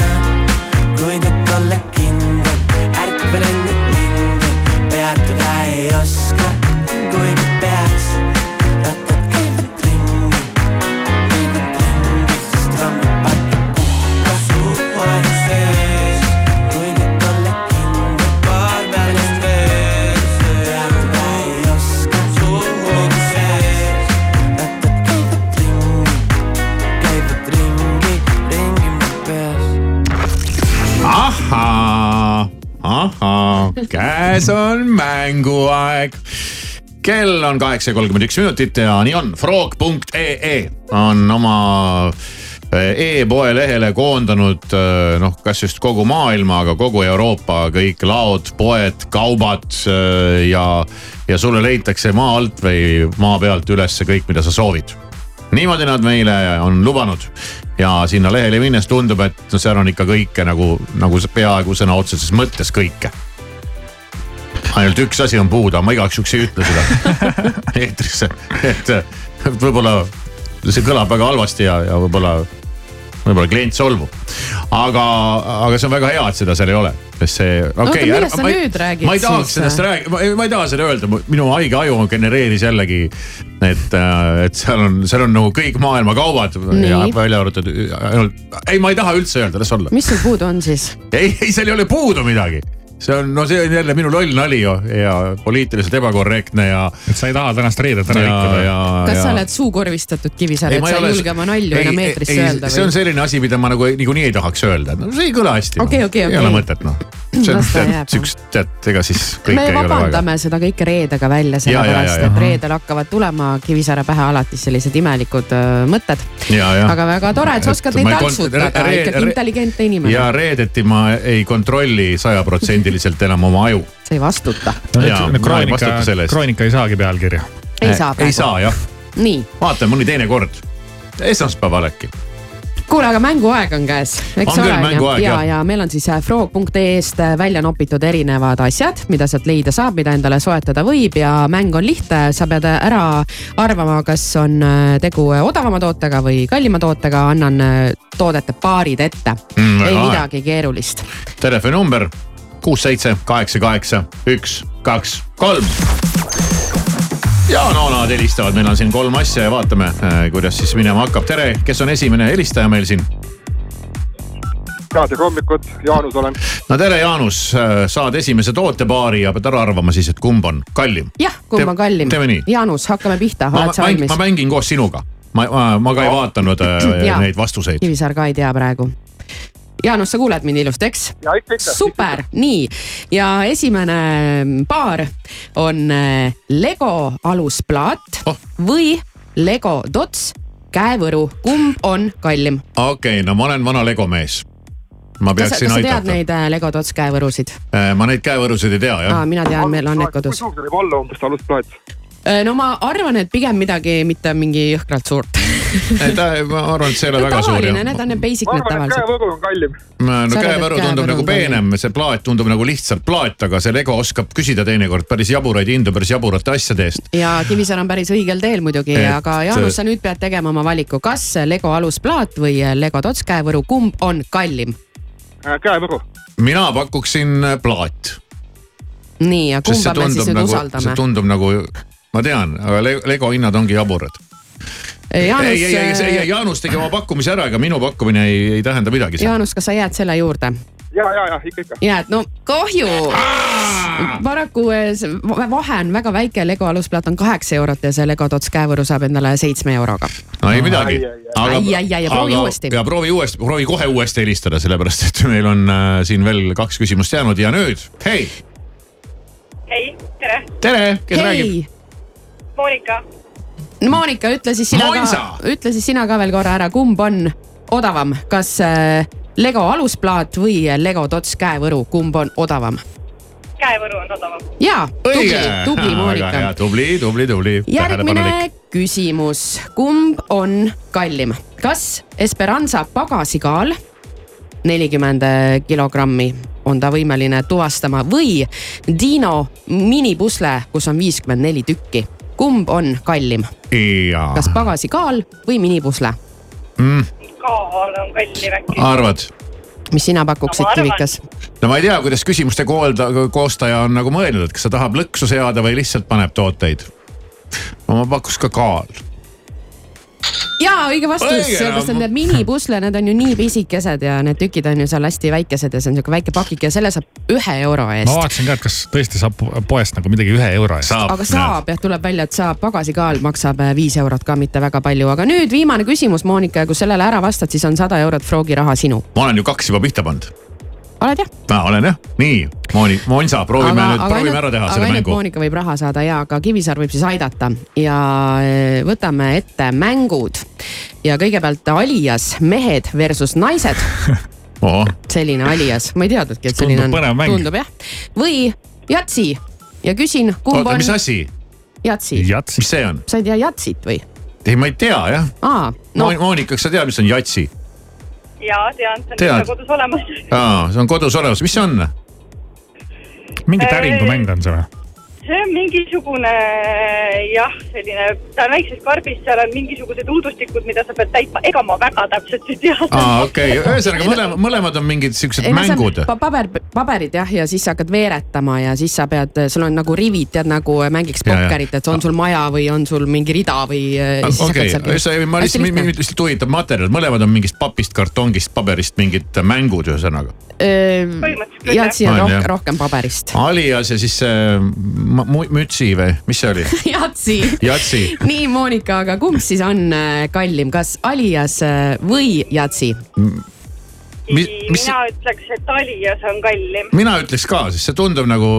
S1: käes on mänguaeg. kell on kaheksa ja kolmkümmend üks minutit ja nii on, frog.ee on oma e-poe lehele koondanud äh, noh, kas just kogu maailma, aga kogu Euroopa kõik laod, poed, kaubad äh, ja, ja sulle leitakse maa alt või maa pealt ülesse kõik, mida sa soovid. niimoodi nad meile on lubanud ja sinna lehele minnes tundub, et no seal on ikka kõike nagu, nagu peaaegu sõna otseses mõttes kõike ainult üks asi on puudu, ma igaks juhuks ei ütle seda [LAUGHS] eetrisse, et et võib-olla see kõlab väga halvasti ja, ja võib-olla, võib-olla klient solvub. aga, aga see on väga hea, et seda seal ei ole, sest see, okei
S3: Oota,
S1: okay,
S3: millest sa nüüd räägid
S1: ma ei tahaks sellest rääkida, ma ei taha seda öelda, minu haige aju genereeris jällegi. et, et seal on, seal on nagu kõik maailma kaubad
S3: Nii.
S1: ja välja arvatud ainult, ei, ma ei taha üldse öelda, las olla.
S3: mis sul puudu on siis?
S1: ei, ei seal ei ole puudu midagi see on, no see on jälle minu loll nali ju ja poliitiliselt ebakorrektne ja.
S2: et sa ei taha tänast reedet ära rikkuda.
S3: kas sa oled suukorvistatud Kivisäär, et sa ei julge oma nalju enam eetrisse öelda
S1: see on
S3: või?
S1: selline asi, mida ma nagu niikuinii ei tahaks öelda, no see ei kõla hästi.
S3: Okei, okei,
S1: ei
S3: okei.
S1: ole mõtet noh. [CLEARS THROAT] see on
S3: Las ta
S1: tead siukest, ega siis
S3: me
S1: ei ole väga.
S3: vabandame seda kõike reedega välja,
S1: Ja, ja, ja,
S3: sellepärast
S1: ja.
S3: et reedel hakkavad tulema Kivisäare pähe alati sellised imelikud mõtted.
S1: Ja, ja.
S3: aga väga tore, et sa oskad neid
S1: ei
S3: taltsutada, ikkagi intelligentne inimene.
S1: ja reedeti ma ei kontrolli sajaprotsendiliselt enam oma aju.
S3: sa ei vastuta.
S1: Ei
S2: kroonika kroonika ei saagi pealkirja.
S3: Ei saa
S1: ei
S3: praegu.
S1: saa jah,
S3: nii,
S1: vaatame mõni teine kord, esmaspäeval äkki.
S3: kuule, aga mänguaeg on käes, eks
S1: On
S3: ole, ja, ja meil on siis äh, frog.ee-st välja nopitud erinevad asjad, mida sealt leida saab, mida endale soetada võib ja mäng on lihtne, sa pead ära arvama, kas on äh, tegu odavama tootega või kallima tootega, annan äh, toodete paarid ette.
S1: Mm,
S3: ei midagi keerulist.
S1: telefoninumber kuus, seitse, kaheksa, kaheksa, üks, kaks, kolm. ja no nad helistavad, meil on siin kolm asja ja vaatame, kuidas siis minema hakkab. tere, kes on esimene helistaja meil siin?
S23: head hommikut, Jaanus olen.
S1: no tere, Jaanus, saad esimese tootepaari ja pead ära arvama siis, et kumb on kallim.
S3: jah, kumb on kallim?
S1: teeme nii.
S3: Jaanus, hakkame pihta,
S1: ma,
S3: oled sa valmis?
S1: ma mängin koos sinuga. ma, ma, ma ka ei vaadanud [CLEARS THROAT] äh,
S3: Jaa.
S1: neid vastuseid.
S3: Kivisaar ka ei tea praegu. Jaanus, sa kuuled mind ilusti, eks?
S23: ja ikka, ikka.
S3: super, nii ja esimene paar on äh, Lego alusplaat
S1: oh.
S3: või Lego Dots käevõru, kumb on kallim?
S1: okei okay,, no ma olen vana Lego mees. ma peaksin
S3: kas sa tead neid äh, Lego Dots käevõrusid?
S1: ma neid käevõrusid ei tea jah
S3: mina tean, meil on need kodus.
S23: kui suur see võib olla umbes see alusplaat?
S3: Äh, no ma arvan, et pigem midagi mitte mingi jõhkralt suurt. [LAUGHS] [LAUGHS]
S1: ta, ma arvan, et see ei ole väga suur
S3: need on need basic need tavaliselt.
S23: käevõru on kallim.
S1: no käevõru tundub nagu peenem, see plaat tundub nagu lihtsalt plaat, aga see Lego oskab küsida teinekord päris jaburaid hindu päris jaburate asjade eest.
S3: ja Kivisäär on päris õigel teel muidugi
S1: Et-,
S3: aga Jaanus, sa nüüd pead tegema oma valiku, kas Lego alusplaat või Lego Dots käevõru, kumb on kallim?
S23: käevõru.
S1: mina pakuksin äh, plaat.
S3: nii, ja
S1: see
S3: kumba me siis nüüd
S1: nagu, see
S3: usaldame?
S1: tundub nagu, ma tean, aga Le- Lego hinnad ongi jaburad.
S3: Jaanus,
S1: ei, ei, ei, see
S3: äh,
S1: Jaanus tegi oma pakkumise ära, ega minu pakkumine ei, ei tähenda midagi.
S3: Jaanus, kas sa jääd selle juurde?
S23: ja, ja, ja ikka, ikka.
S3: jääd, no kahju. paraku äh, see vahe on väga väike, Lego alusplaat on kaheksa eurot ja see Lego Dots käevõru saab endale seitsme euroga.
S1: no ei midagi.
S3: Ai, ai, ai, ja proovi uuesti.
S1: ja proovi uuesti, proovi kohe uuesti helistada, sellepärast et meil on äh, siin veel kaks küsimust jäänud ja nüüd, hei,
S24: hei, tere,
S1: tere, kes
S3: hei
S1: räägib?,
S24: Monika,
S3: Monika, ütle siis sina
S1: Moinsa!
S3: ka, ütle siis sina ka veel korra ära, kumb on odavam, kas äh, Lego alusplaat või Lego Dots käevõru, kumb on odavam?
S24: käevõru on odavam.
S3: jaa, tubli tubli Monika
S1: tubli, tubli, tubli.
S3: järgmine küsimus, kumb on kallim, kas Esperanza pagasikaal, nelikümmend kilogrammi on ta võimeline tuvastama või Dino minipusle, kus on viiskümmend neli tükki, kumb on kallim, kas pagasikaal või minipusle,
S1: mm,,
S24: kaal on kallim äkki.
S1: arvad?
S3: mis sina pakuksid
S24: No
S3: Kivikas?
S1: no ma ei tea, kuidas küsimuste koolda, koostaja on nagu mõelnud, et kas ta tahab lõksu seada või lihtsalt paneb tooteid. no ma pakuks ka kaal.
S3: jaa, õige vastus, sellepärast et need minipusle, need on ju nii pisikesed ja need tükid on ju seal hästi väikesed ja see on sihuke väike pakike ja selle saab ühe euro
S2: ma
S3: eest.
S2: vaatasin ka, et kas tõesti saab poest nagu midagi ühe euro eest.
S3: aga saab jah, tuleb välja, et saab, pagasikaal maksab äh, viis eurot ka mitte väga palju, aga nüüd viimane küsimus, Monika, ja kui sellele ära vastad, siis on sada eurot Frogi raha sinu.
S1: ma olen ju kaks juba pihta pannud.
S3: Oled jah?
S1: olen jah, nii, Mooni, Monsa, proovime aga, nüüd, proovime ära teha selle mängu.
S3: Monika võib raha saada ja, aga Kivisaar võib siis aidata ja eh, võtame ette mängud. ja kõigepealt Alias mehed versus naised [LAUGHS]
S1: oh..
S3: selline Alias, ma ei teadnudki, et selline
S1: Tundub
S3: on.
S1: mäng.
S3: tundub jah. või Jatsi ja küsin, kumb
S1: oota,
S3: on.
S1: mis asi?
S3: Jatsi.
S1: mis see on?
S3: sa ei tea Jatsit või?
S1: ei, ma ei tea jah
S3: aa,
S1: no. Mo. Monika, kas sa tead, mis on Jatsi?
S24: Jaa, tean, see on kodus olemas.
S1: aa, see on kodus olemas, mis see on?
S2: mingi
S24: Äh,
S2: täringumäng on see või?
S24: See on mingisugune jah, selline, ta on väikses karbis, seal on mingisugused uudustikud, mida sa pead täitma, ega ma väga täpselt ei tea.
S1: aa, okei okay., ühesõnaga mõlemad, mõlemad on mingid siuksed mängud
S3: paber, paberid jah, ja siis sa hakkad veeretama ja siis sa pead, sul on nagu rivid, tead nagu mängiks pokkerit, et on sul maja või on sul mingi rida või.
S1: okei, ma lihtsalt, mind lihtsalt huvitab materjal, mõlemad on mingist papist, kartongist, paberist mingid mängud ühesõnaga.
S3: Jatsi on
S1: On,
S3: rohkem
S1: jah.,
S3: rohkem paberist.
S1: Alias ja siis see mu- mütsi või mis see oli? [LAUGHS]
S3: Jatsi.
S1: Jatsi.
S3: nii, Monika, aga kumb siis on äh, kallim, kas Alias äh, või Jatsi?
S1: mis, mis,
S24: mina ütleks, et Alias on kallim.
S1: mina ütleks ka, sest see tundub nagu,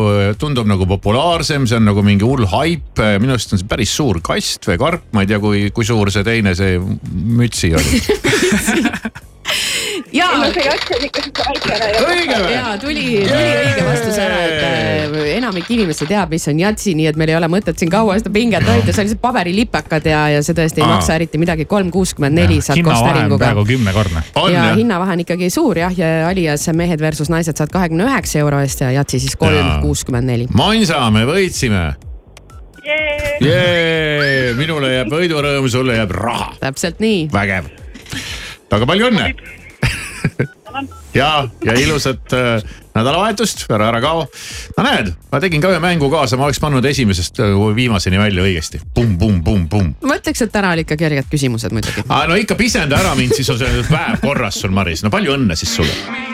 S1: tundub nagu populaarsem, see on nagu mingi hull haip, minu arust on see päris suur kast või karp, ma ei tea, kui, kui suur see teine, see mütsi oli. [LAUGHS]
S3: ja
S24: ja.
S3: tuli, tuli õige vastus ära, et äh, enamik inimesi teab, mis on Jatsi, nii et meil ei ole mõtet siin kaua seda pinget hoida, see on lihtsalt paberilipakad ja, ja see tõesti ei
S2: Aa.
S3: maksa eriti midagi, kolm kuuskümmend neli saad täringuga
S2: peaaegu kümnekordne.
S3: ja hinnavahe on ikkagi suur jah, ja Alias mehed versus naised saad kahekümne üheksa euro eest ja Jatsi siis kolm kuuskümmend neli.
S1: Mansa, me võitsime. jee, minule jääb võidurõõm, sulle jääb raha.
S3: täpselt nii.
S1: vägev. väga palju õnne. ja, ja ilusat äh, nädalavahetust, ära ära kao. no näed, ma tegin ka ühe mängu kaasa, ma oleks pannud esimesest äh, viimaseni välja õigesti. pumm-pumm-pumm-pumm.
S3: ma ütleks, et täna olid ikka kerged küsimused muidugi.
S1: aa, no ikka pisenda ära mind, siis on see päev korras sul, Maris. no palju õnne siis sulle.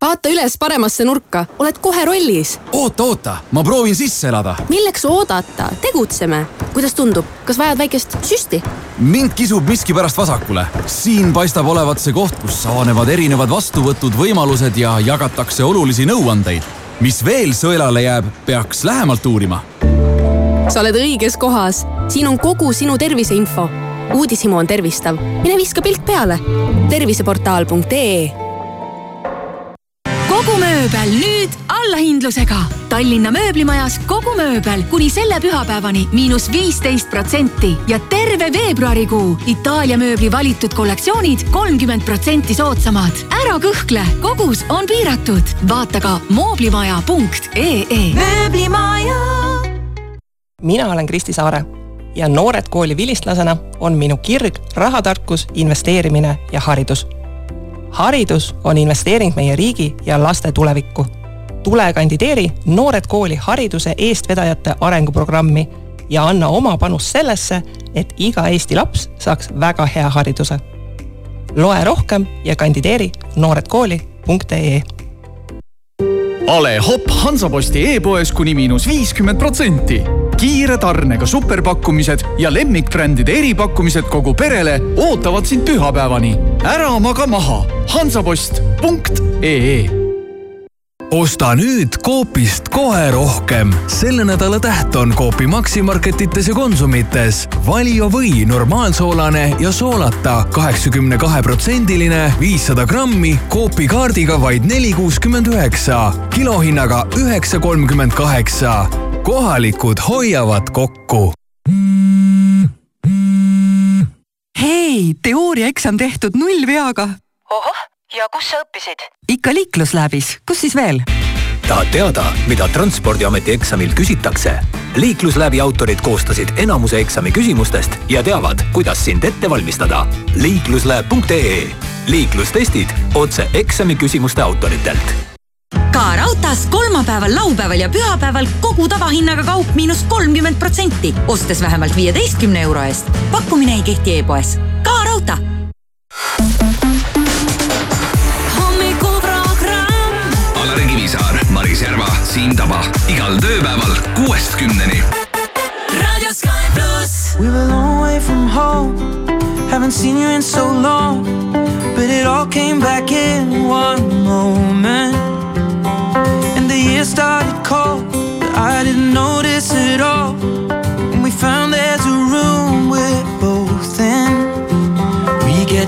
S25: vaata üles paremasse nurka, oled kohe rollis.
S11: oota, oota, ma proovin sisse elada.
S25: milleks oodata, tegutseme. kuidas tundub, kas vajad väikest süsti?
S11: mind kisub miskipärast vasakule. siin paistab olevat see koht, kus avanevad erinevad vastuvõtud, võimalused ja jagatakse olulisi nõuandeid. mis veel sõelale jääb, peaks lähemalt uurima.
S25: sa oled õiges kohas, siin on kogu sinu terviseinfo. uudishimu on tervistav, mine viska pilk peale. terviseportaal.ee
S26: kogu mööbel nüüd allahindlusega. Tallinna mööblimajas kogu mööbel kuni selle pühapäevani miinus viisteist protsenti ja terve veebruarikuu Itaalia mööbli valitud kollektsioonid kolmkümmend protsenti soodsamad. ära kõhkle, kogus on piiratud. vaata ka mooblimaja.ee.
S27: mööblimaja. mina olen Kristi Saare ja Noored Kooli vilistlasena on minu kirg rahatarkus, investeerimine ja haridus haridus on investeering meie riigi ja laste tulevikku. tule kandideeri Noored Kooli hariduse eestvedajate arenguprogrammi ja anna oma panus sellesse, et iga Eesti laps saaks väga hea hariduse. loe rohkem ja kandideeri nooredkooli.ee
S11: ale hopp Hansaposti e-poes kuni miinus viiskümmend protsenti. kiire tarnega superpakkumised ja lemmikbrändide eripakkumised kogu perele ootavad sind pühapäevani. ära maga maha, hansapost.ee
S28: osta nüüd Coopist kohe rohkem. selle nädala täht on Coopi Maximarketites ja Konsumites. Valio või normaalsoolane ja soolata kaheksakümne kahe protsendiline, viissada grammi Coopi kaardiga vaid neli kuuskümmend üheksa, kilohinnaga üheksa kolmkümmend kaheksa. kohalikud hoiavad kokku
S29: hei, teooriaeksam tehtud nullveaga.
S30: ohoh, ja kus sa õppisid?
S29: ikka liiklusläbis, kus siis veel?
S20: tahad teada, mida Transpordiameti eksamil küsitakse? liiklusläbi autorid koostasid enamuse eksami küsimustest ja teavad, kuidas sind ette valmistada. liiklusläeb.ee liiklustestid otse eksami küsimuste autoritelt
S26: ka raudtees kolmapäeval, laupäeval ja pühapäeval kogu tavahinnaga kaup miinus kolmkümmend protsenti, ostes vähemalt viieteistkümne euro eest. pakkumine ei kehti e-poes. ka raudtee.
S7: Siim Taba igal tööpäeval kuuest kümneni.
S31: Radio Sky pluss.
S22: We were a long way from home. Haven't seen you in so long. But it all came back in one moment. And the year started cold. But I didn't notice it all. And we found there's a room we're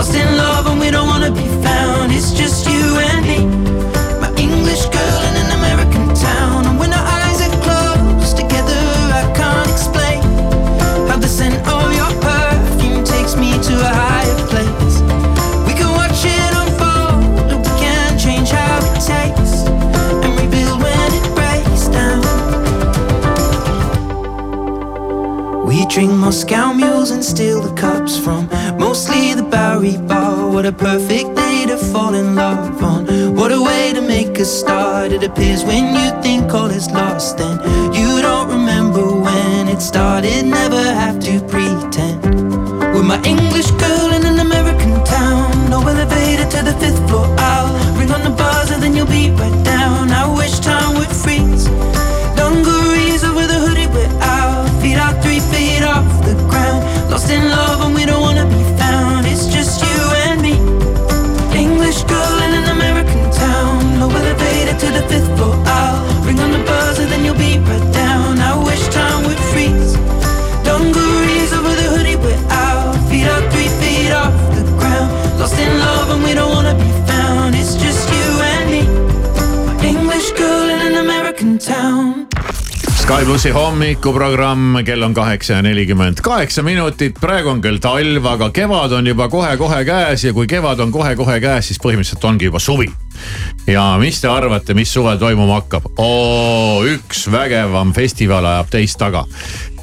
S22: lost in love and we don't wanna be found. It's just you and me. Moscow mules and steal the cups from mostly the Bowery Bar. What a perfect day to fall in love on. What a way to make a start. It appears when you think all is lost, then you don't remember when it started. Never have to pretend. With my English girl in an American town, no elevator to the fifth floor. I'll ring on the buzzer, then you'll be right down. I wish time would freeze.
S1: Sky plussi hommikuprogramm, kell on kaheksa ja nelikümmend kaheksa minutit, praegu on küll talv, aga kevad on juba kohe-kohe käes ja kui kevad on kohe-kohe käes, siis põhimõtteliselt ongi juba suvi. ja mis te arvate, mis suvel toimuma hakkab? oo, üks vägevam festival ajab teist taga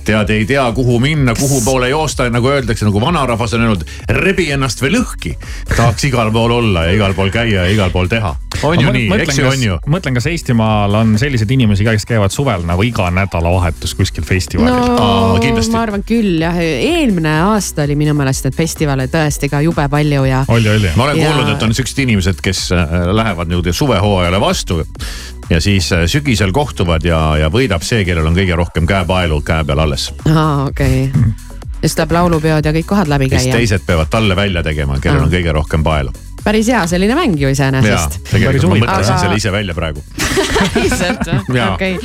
S1: tead, ei tea, kuhu minna, kuhu poole joosta, nagu öeldakse, nagu vanarahvas on öelnud, rebi ennast veel lõhki. tahaks igal pool olla ja igal pool käia ja igal pool teha. On ju nii, eks ju on ju?
S2: mõtlen, kas Eestimaal on selliseid inimesi ka, kes käivad suvel nagu iga nädalavahetus kuskil festivalil
S3: no ma arvan küll jah, eelmine aasta oli minu meelest neid festivale tõesti ka jube palju ja.
S2: oli, oli.
S1: ma olen
S3: Ja-
S1: kuulnud, et on siuksed inimesed, kes äh, lähevad niimoodi suvehooajale vastu. ja siis äh, sügisel kohtuvad ja, ja võidab see, kellel on kõige rohkem käepaelu käe peal alles.
S3: aa, okei okay.. siis tuleb laulupeod ja kõik kohad läbi
S1: siis
S3: käia.
S1: teised peavad talle välja tegema, kellel on kõige rohkem paelu.
S3: Päris hea selline mäng ju
S1: ja
S3: iseenesest.
S1: tegelikult ma mõtlesin
S3: Aga-
S1: selle ise välja praegu. [LAUGHS]
S3: päriselt või? Okei.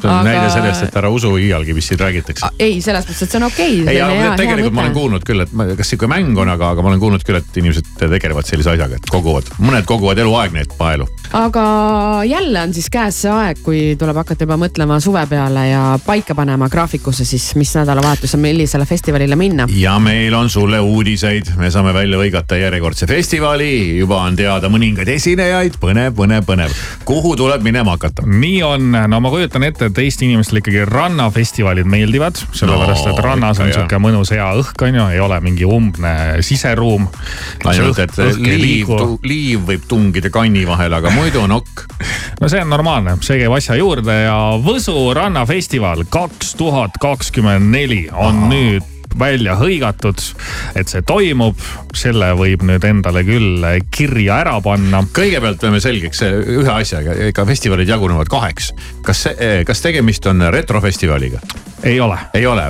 S1: See on näide sellest, et ära usu iialgi, mis siin räägitakse.
S3: ei, selles mõttes, et see on okei okay,.
S1: ei, aga tegelikult ma olen kuulnud küll, et ma, kas sihuke mäng on, aga, aga ma olen kuulnud küll, et inimesed tegelevad sellise asjaga, et koguvad, mõned koguvad eluaeg neid paelu.
S3: aga jälle on siis käes see aeg, kui tuleb hakata juba mõtlema suve peale ja paika panema graafikusse siis, mis nädalavahetusel, millisele festivalile minna.
S1: ja meil on sulle uudiseid, me saame välja hõigata järjekordse festivali, juba on teada mõningaid esinejaid, põnev, põnev, põnev. kuhu tuleb minema hakata?
S2: nii on, no ma kujutan ette, et Eesti inimestele ikkagi rannafestivalid meeldivad, sellepärast
S1: No,
S2: et rannas on sihuke mõnus hea õhk on ju, ei ole mingi umbne siseruum.
S1: ainult, et liiv, liiv võib tungida kanni vahele, aga muidu on ok.
S2: no see on normaalne, see käib asja juurde ja Võsu rannafestival kaks tuhat kakskümmend neli on Aha. nüüd välja hõigatud, et see toimub, selle võib nüüd endale küll kirja ära panna.
S1: kõigepealt peame selgeks eh, ühe asjaga, ega festivalid jagunevad kaheks. kas see, kas tegemist on retrofestivaliga?
S2: ei ole.
S1: ei ole,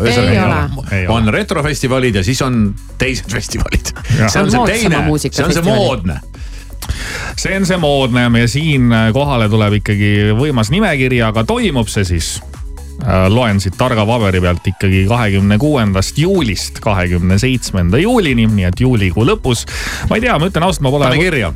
S3: Ei
S2: ole.
S1: on retrofestivalid ja siis on teised festivalid. see on see teine, see on see moodne.
S2: see on see moodne ja siin kohale tuleb ikkagi võimas nimekiri, aga toimub see siis loen siit targa paberi pealt ikkagi kahekümne kuuendast juulist kahekümne seitsmenda juulini, nii et juulikuu lõpus. ma ei tea, ma ütlen ausalt, ma pole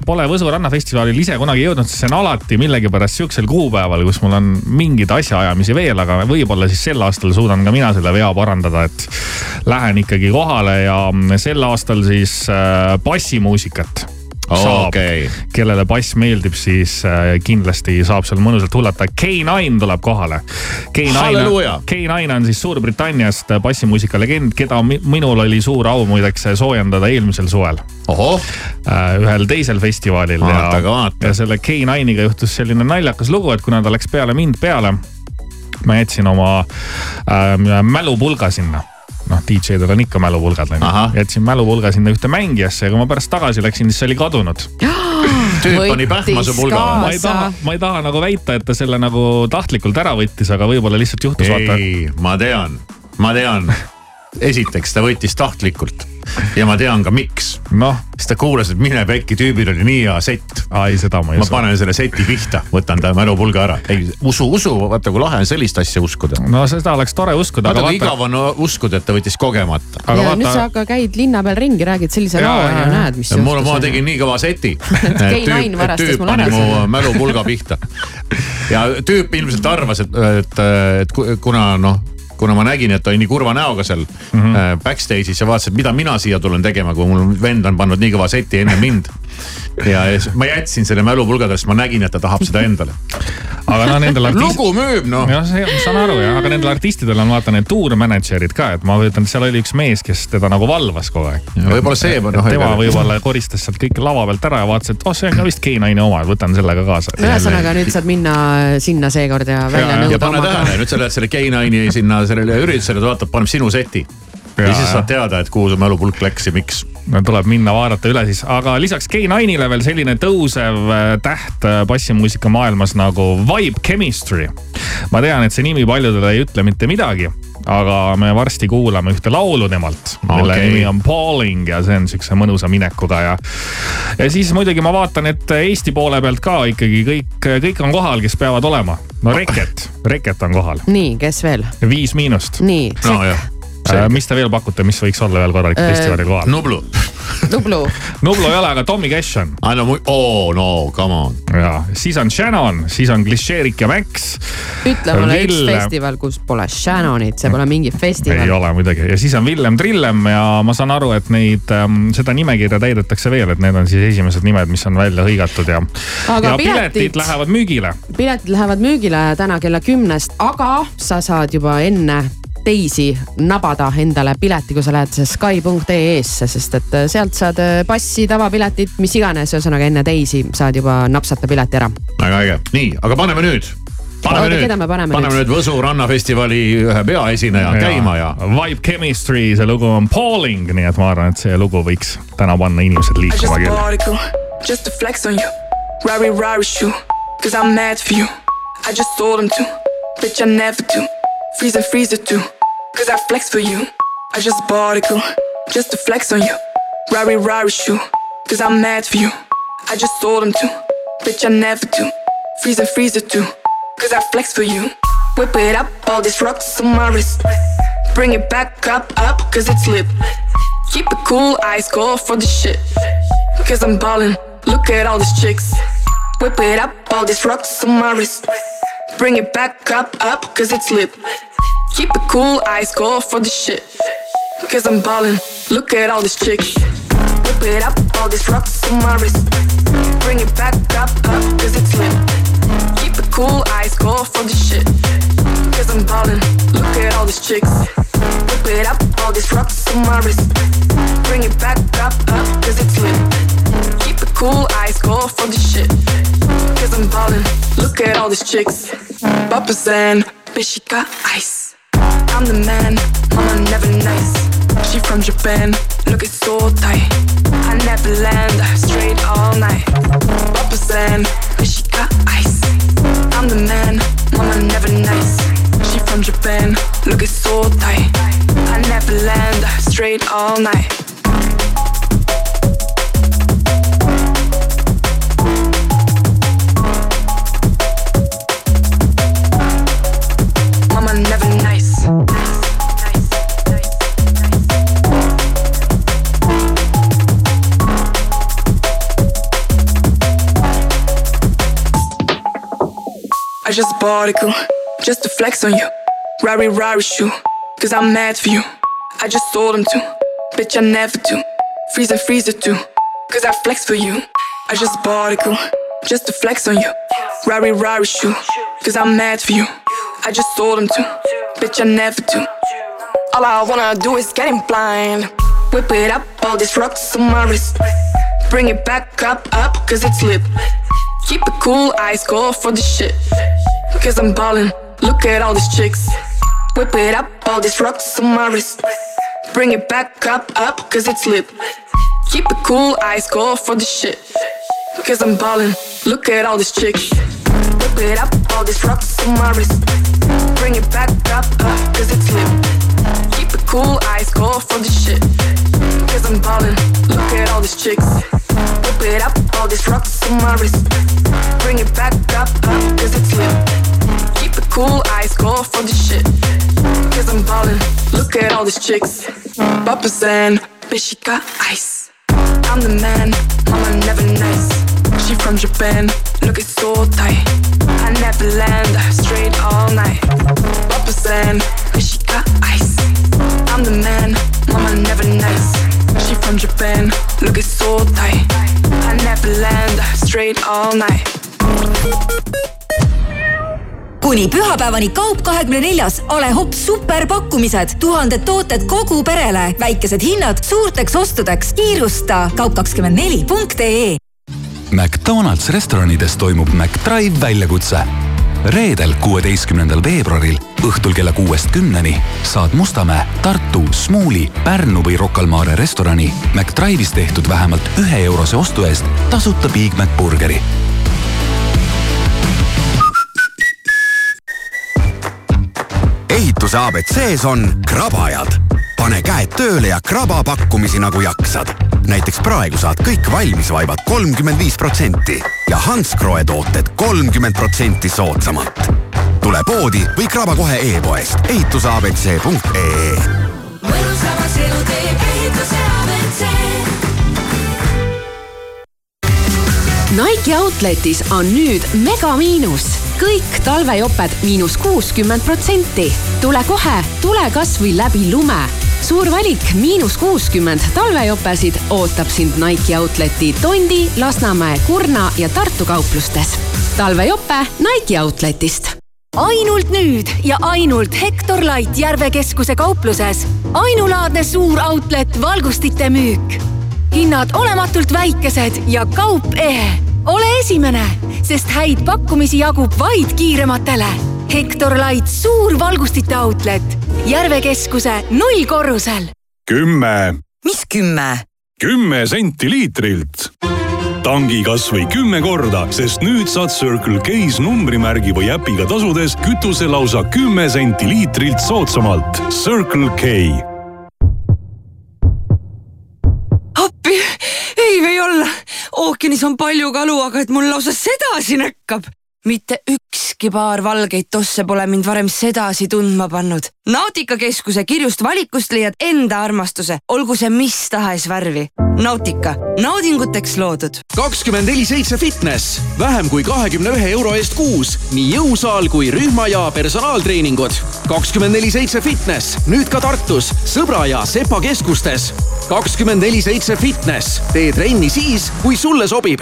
S2: pole Võsu rannafestivalil ise kunagi jõudnud, sest see on alati millegipärast sihukesel kuupäeval, kus mul on mingeid asjaajamisi veel, aga võib-olla siis sel aastal suudan ka mina selle vea parandada, et lähen ikkagi kohale ja sel aastal siis äh, bassimuusikat saab
S1: okei,
S2: kellele bass meeldib, siis äh, kindlasti saab seal mõnusalt hullata. K9 tuleb kohale. K9
S1: Halleluuja.,
S2: K9 on siis Suurbritanniast bassimuusika legend, keda mi- minul oli suur au muideks soojendada eelmisel suvel. ühel teisel festivalil
S1: Vaata, vaata.,
S2: ja selle K9-iga juhtus selline naljakas lugu, et kuna ta läks peale mind peale, ma jätsin oma äh, mälupulga sinna noh, DJ-del on ikka mälupulgad onju
S1: Ahah.,
S2: jätsin mälupulga sinna ühte mängijasse ja kui ma pärast tagasi läksin, siis see oli kadunud. [GASPS]
S1: Tüüp pani pähkma su pulga
S2: ma ei taha, ma ei taha nagu väita, et ta selle nagu tahtlikult ära võttis, aga võib-olla lihtsalt juhtus
S1: ei, ma tean, ma tean. esiteks ta võttis tahtlikult ja ma tean ka miks.
S2: noh,
S1: sest ta kuulas, et mine pekki, tüübil oli nii hea sett.
S2: ei seda ma ei
S1: ma
S2: usu.
S1: panen selle seti pihta, võtan ta mälupulga ära. ei, usu, usu, vaata kui lahe on sellist asja uskuda.
S2: no seda oleks tore uskuda,
S1: vaata
S2: aga
S1: kui
S2: vaata,
S1: igav on uskuda, et ta võttis kogemata.
S2: aga
S3: ja nüüd sa
S2: vaata,
S3: aga käid linna peal ringi, räägid sellise loo ja näed, mis
S1: mul, ma
S3: juhtus.
S1: tegin nii kõva seti.
S3: K9 varastas
S1: tüüp
S3: mul
S1: pani mu mälupulga pihta. ja tüüp ilmselt arvas, et, et, et ku- kuna noh kuna ma nägin, et ta oli nii kurva näoga seal mm. -hmm. backstage'is ja vaatas, et mida mina siia tulen tegema, kui mul vend on pannud nii kõva seti enne mind. Ja ja siis ma jätsin selle mälupulgade, sest ma nägin, et ta tahab seda endale.
S2: aga no nendel artist-
S1: lugu müüb noh.
S2: jah, saan aru jah, aga nendel artistidel on vaata need tour manager'id ka, et ma kujutan, seal oli üks mees, kes teda nagu valvas kogu aeg.
S1: võib-olla see, noh,
S2: tema võib-olla koristas sealt kõik lava pealt ära ja vaatas, et oh, see on ka vist K9 oma, et võtan selle ka kaasa.
S3: ühesõnaga nüüd saad minna sinna seekord ja välja
S1: ja
S3: nõuda
S1: pane
S3: oma
S1: tähele, nüüd sa lähed selle K9-i sinna sellele üritusele, ta vaatab, paneb sinu seti. Ja
S2: Ja,
S1: siis saad teada, et kuhu su mälupulk läks ja miks.
S2: no tuleb minna vaadata üle siis, aga lisaks K9-ile veel selline tõusev äh, täht äh, bassimuusika maailmas nagu Vibe Chemistry. ma tean, et see nimi paljudele ei ütle mitte midagi, aga me varsti kuulame ühte laulu temalt, mille okay. nimi on Balling ja see on siukse mõnusa minekuga ja. ja siis muidugi ma vaatan, et Eesti poole pealt ka ikkagi kõik, kõik on kohal, kes peavad olema. no Reket, Reket on kohal,
S3: nii, kes veel?
S2: Viis Miinust.
S3: nii,
S1: nojah,
S2: mis te veel pakute, mis võiks olla veel korralik
S3: Äh,
S2: festivalil kohal?
S1: Nublu.
S3: Nublu. [LAUGHS]
S2: Nublu ei ole, aga Tommy Cash on.
S1: aa no, oh no come on.
S2: ja siis on Shannon, siis on Klišeerik ja Max.
S3: ütle mulle üks
S2: Ville-
S3: festival, kus pole Shannonit, see pole mingi
S2: ei
S3: festival.
S2: ole muidugi ja siis on Villem Trillem ja ma saan aru, et neid ähm,, seda nimekirja täidetakse veel, et need on siis esimesed nimed, mis on välja hõigatud ja.
S3: Aga
S2: ja
S3: piletid-
S2: piletid lähevad müügile.
S3: piletid lähevad müügile täna kella kümnest, aga sa saad juba enne teisi nabada endale pileti, kui sa lähed Sky.ee-sse, sest et sealt saad passi, tavapiletit, mis iganes, ühesõnaga enne teisi saad juba napsata pileti ära.
S1: väga äge, nii, aga paneme nüüd. paneme
S3: Oota,
S1: nüüd
S3: paneme
S1: paneme
S3: nüüd?
S1: nüüd Võsu rannafestivali ühe peaesineja käima ja.
S2: Vibe Chemistry, see lugu on Pauling, nii et ma arvan, et see lugu võiks täna panna inimesed liikuma küll.
S32: just to flex on you. Rari Rari shoe, cause I'm mad for you. I just told him to, bitch I never do. Freeze and freezer too, cause I flex for you. I just particle, just to flex on you. Rari Rari shoe, cause I'm mad for you. I just told him to, bitch I never do. Freeze and freezer too, cause I flex for you. Whip it up, all these rocks on my wrist. Bring it back up, up, cause it's lit. Keep it cool, ice cold for the shit. Cause I'm ballin', look at all these chicks. Whip it up, all these rocks on my wrist. Bring it back up, up, cause it's lit. Keep it cool, ice cold for the shit. Cause I'm ballin', look at all these chicks. Whip it up, all these rocks on my wrist. Bring it back up, up, cause it's lit. Keep it cool, ice cold for the shit. Cause I'm ballin', look at all these chicks. Whip it up, all these rocks on my wrist. Bring it back up, up, cause it's lit. Keep it cool, ice cold for the shit. Cause I'm ballin', look at all these chicks. Papa's and bitch, she got ice. I'm the man, mama never nice. She from Japan, look looking so tight. I never land, straight all night. Papa's and bitch, she got ice. I'm the man, mama never nice. She from Japan, look looking so tight. I never land, straight all night. I just bought a just to flex on you. Rari Rari shoe, cause I'm mad for you. I just told him to, bitch I never do. Freeze and freezer too, cause I flex for you. I just bought a just to flex on you. Rari Rari shoe, cause I'm mad for you. I just told him to, bitch I never do. All I wanna do is get him blind. Whip it up, all these rocks on my wrist. Bring it back up, up, cause it's lit. Keep it cool, ice cold for the shit. Cause I'm ballin', look at all these chicks. Whip it up, all these rocks on my wrist. Bring it back up, up, cause it's lit. Keep it cool, ice cold for the shit. Cause I'm ballin', look at all these chicks. Whip it up, all these rocks on my wrist. Bring it back up, up, cause it's lit. Keep it cool, ice cold for the these chicks. Papa saying, bitch, she got ice. I'm the man, mama never nice. She from Japan, look looking so tight. I never land, straight all night. Papa saying, bitch, she got ice. I'm the man, mama never nice. She from Japan, look looking so tight. I never land, straight all night.
S20: Kuni pühapäevani Kaup kahekümne neljas A Le Hopp superpakkumised, tuhanded tooted kogu perele, väikesed hinnad suurteks ostudeks. kiirusta kaup24.ee.
S33: McDonalds restoranides toimub McDrive väljakutse. reedel, kuueteistkümnendal veebruaril õhtul kella kuuest kümneni saad Mustamäe, Tartu, Smuuli, Pärnu või Rocca al Mare restorani McDrive'is tehtud vähemalt ühe eurose ostu eest tasuta Big Mac burgeri
S18: ehituse abc-s on krabajad. pane käed tööle ja kraba pakkumisi nagu jaksad. näiteks praegu saad kõik valmisvaibad kolmkümmend viis protsenti ja Hansgrohe tooted kolmkümmend protsenti soodsamalt. tule poodi või kraba kohe e-poest ehitusabc.ee.
S34: mõnus vabas elutee ehituse abc.
S3: Nike Outletis on nüüd megamiinus. Kõik talvejoped miinus kuuskümmend protsenti. tule kohe, tule kasvõi läbi lume. suur valik miinus kuuskümmend talvejopesid ootab sind Nike Outleti Tondi, Lasnamäe, Kurna ja Tartu kauplustes. talvejope Nike Outletist
S20: ainult nüüd ja ainult Hektor Light Järve keskuse kaupluses. ainulaadne suur outlet valgustite müük. hinnad olematult väikesed ja kaup ehe. Ole esimene, sest häid pakkumisi jagub vaid kiirematele. Hektor Light suur valgustite outlet Järve keskuse nullkorrusel.
S11: kümme,
S20: mis kümme?
S11: kümme senti liitrilt. tangi kas või kümme korda, sest nüüd saad Circle K-s numbrimärgi või äpiga tasudes kütuse lausa kümme senti liitrilt soodsamalt. Circle K
S29: ookeanis on palju kalu, aga et mul lausa sedasi näkkab. Mitte ükski paar valgeid tosse pole mind varem sedasi tundma pannud. Nautika keskuse kirjust valikust leiad enda armastuse, olgu see mis tahes värvi. Nautika, naudinguteks loodud.
S35: kakskümmend neli seitse fitness, vähem kui kahekümne ühe euro eest kuus, nii jõusaal kui rühma ja personaaltreeningud. kakskümmend neli seitse fitness, nüüd ka Tartus, Sõbra ja Sepa keskustes. kakskümmend neli seitse fitness, tee trenni siis, kui sulle sobib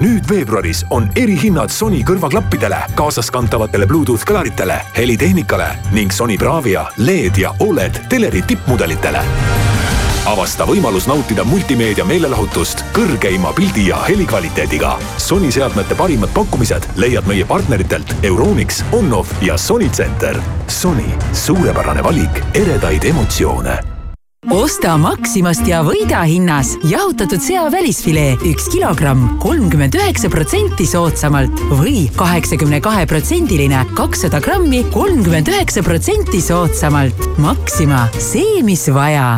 S12: nüüd veebruaris on erihinnad Sony kõrvaklappidele, kaasaskantavatele Bluetooth kõlaritele, helitehnikale ning Sony Bravia LED ja Oled teleri tippmudelitele. avasta võimalus nautida multimeedia meelelahutust kõrgeima pildi ja helikvaliteediga. Sony seadmete parimad pakkumised leiad meie partneritelt Euronix, Onoff ja Sony Center. Sony, suurepärane valik eredaid emotsioone
S26: osta Maximast ja võida hinnas jahutatud sea välisfilee üks kilogramm kolmkümmend üheksa protsenti soodsamalt või kaheksakümne kahe protsendiline kakssada grammi kolmkümmend üheksa protsenti soodsamalt. Maxima, see, mis vaja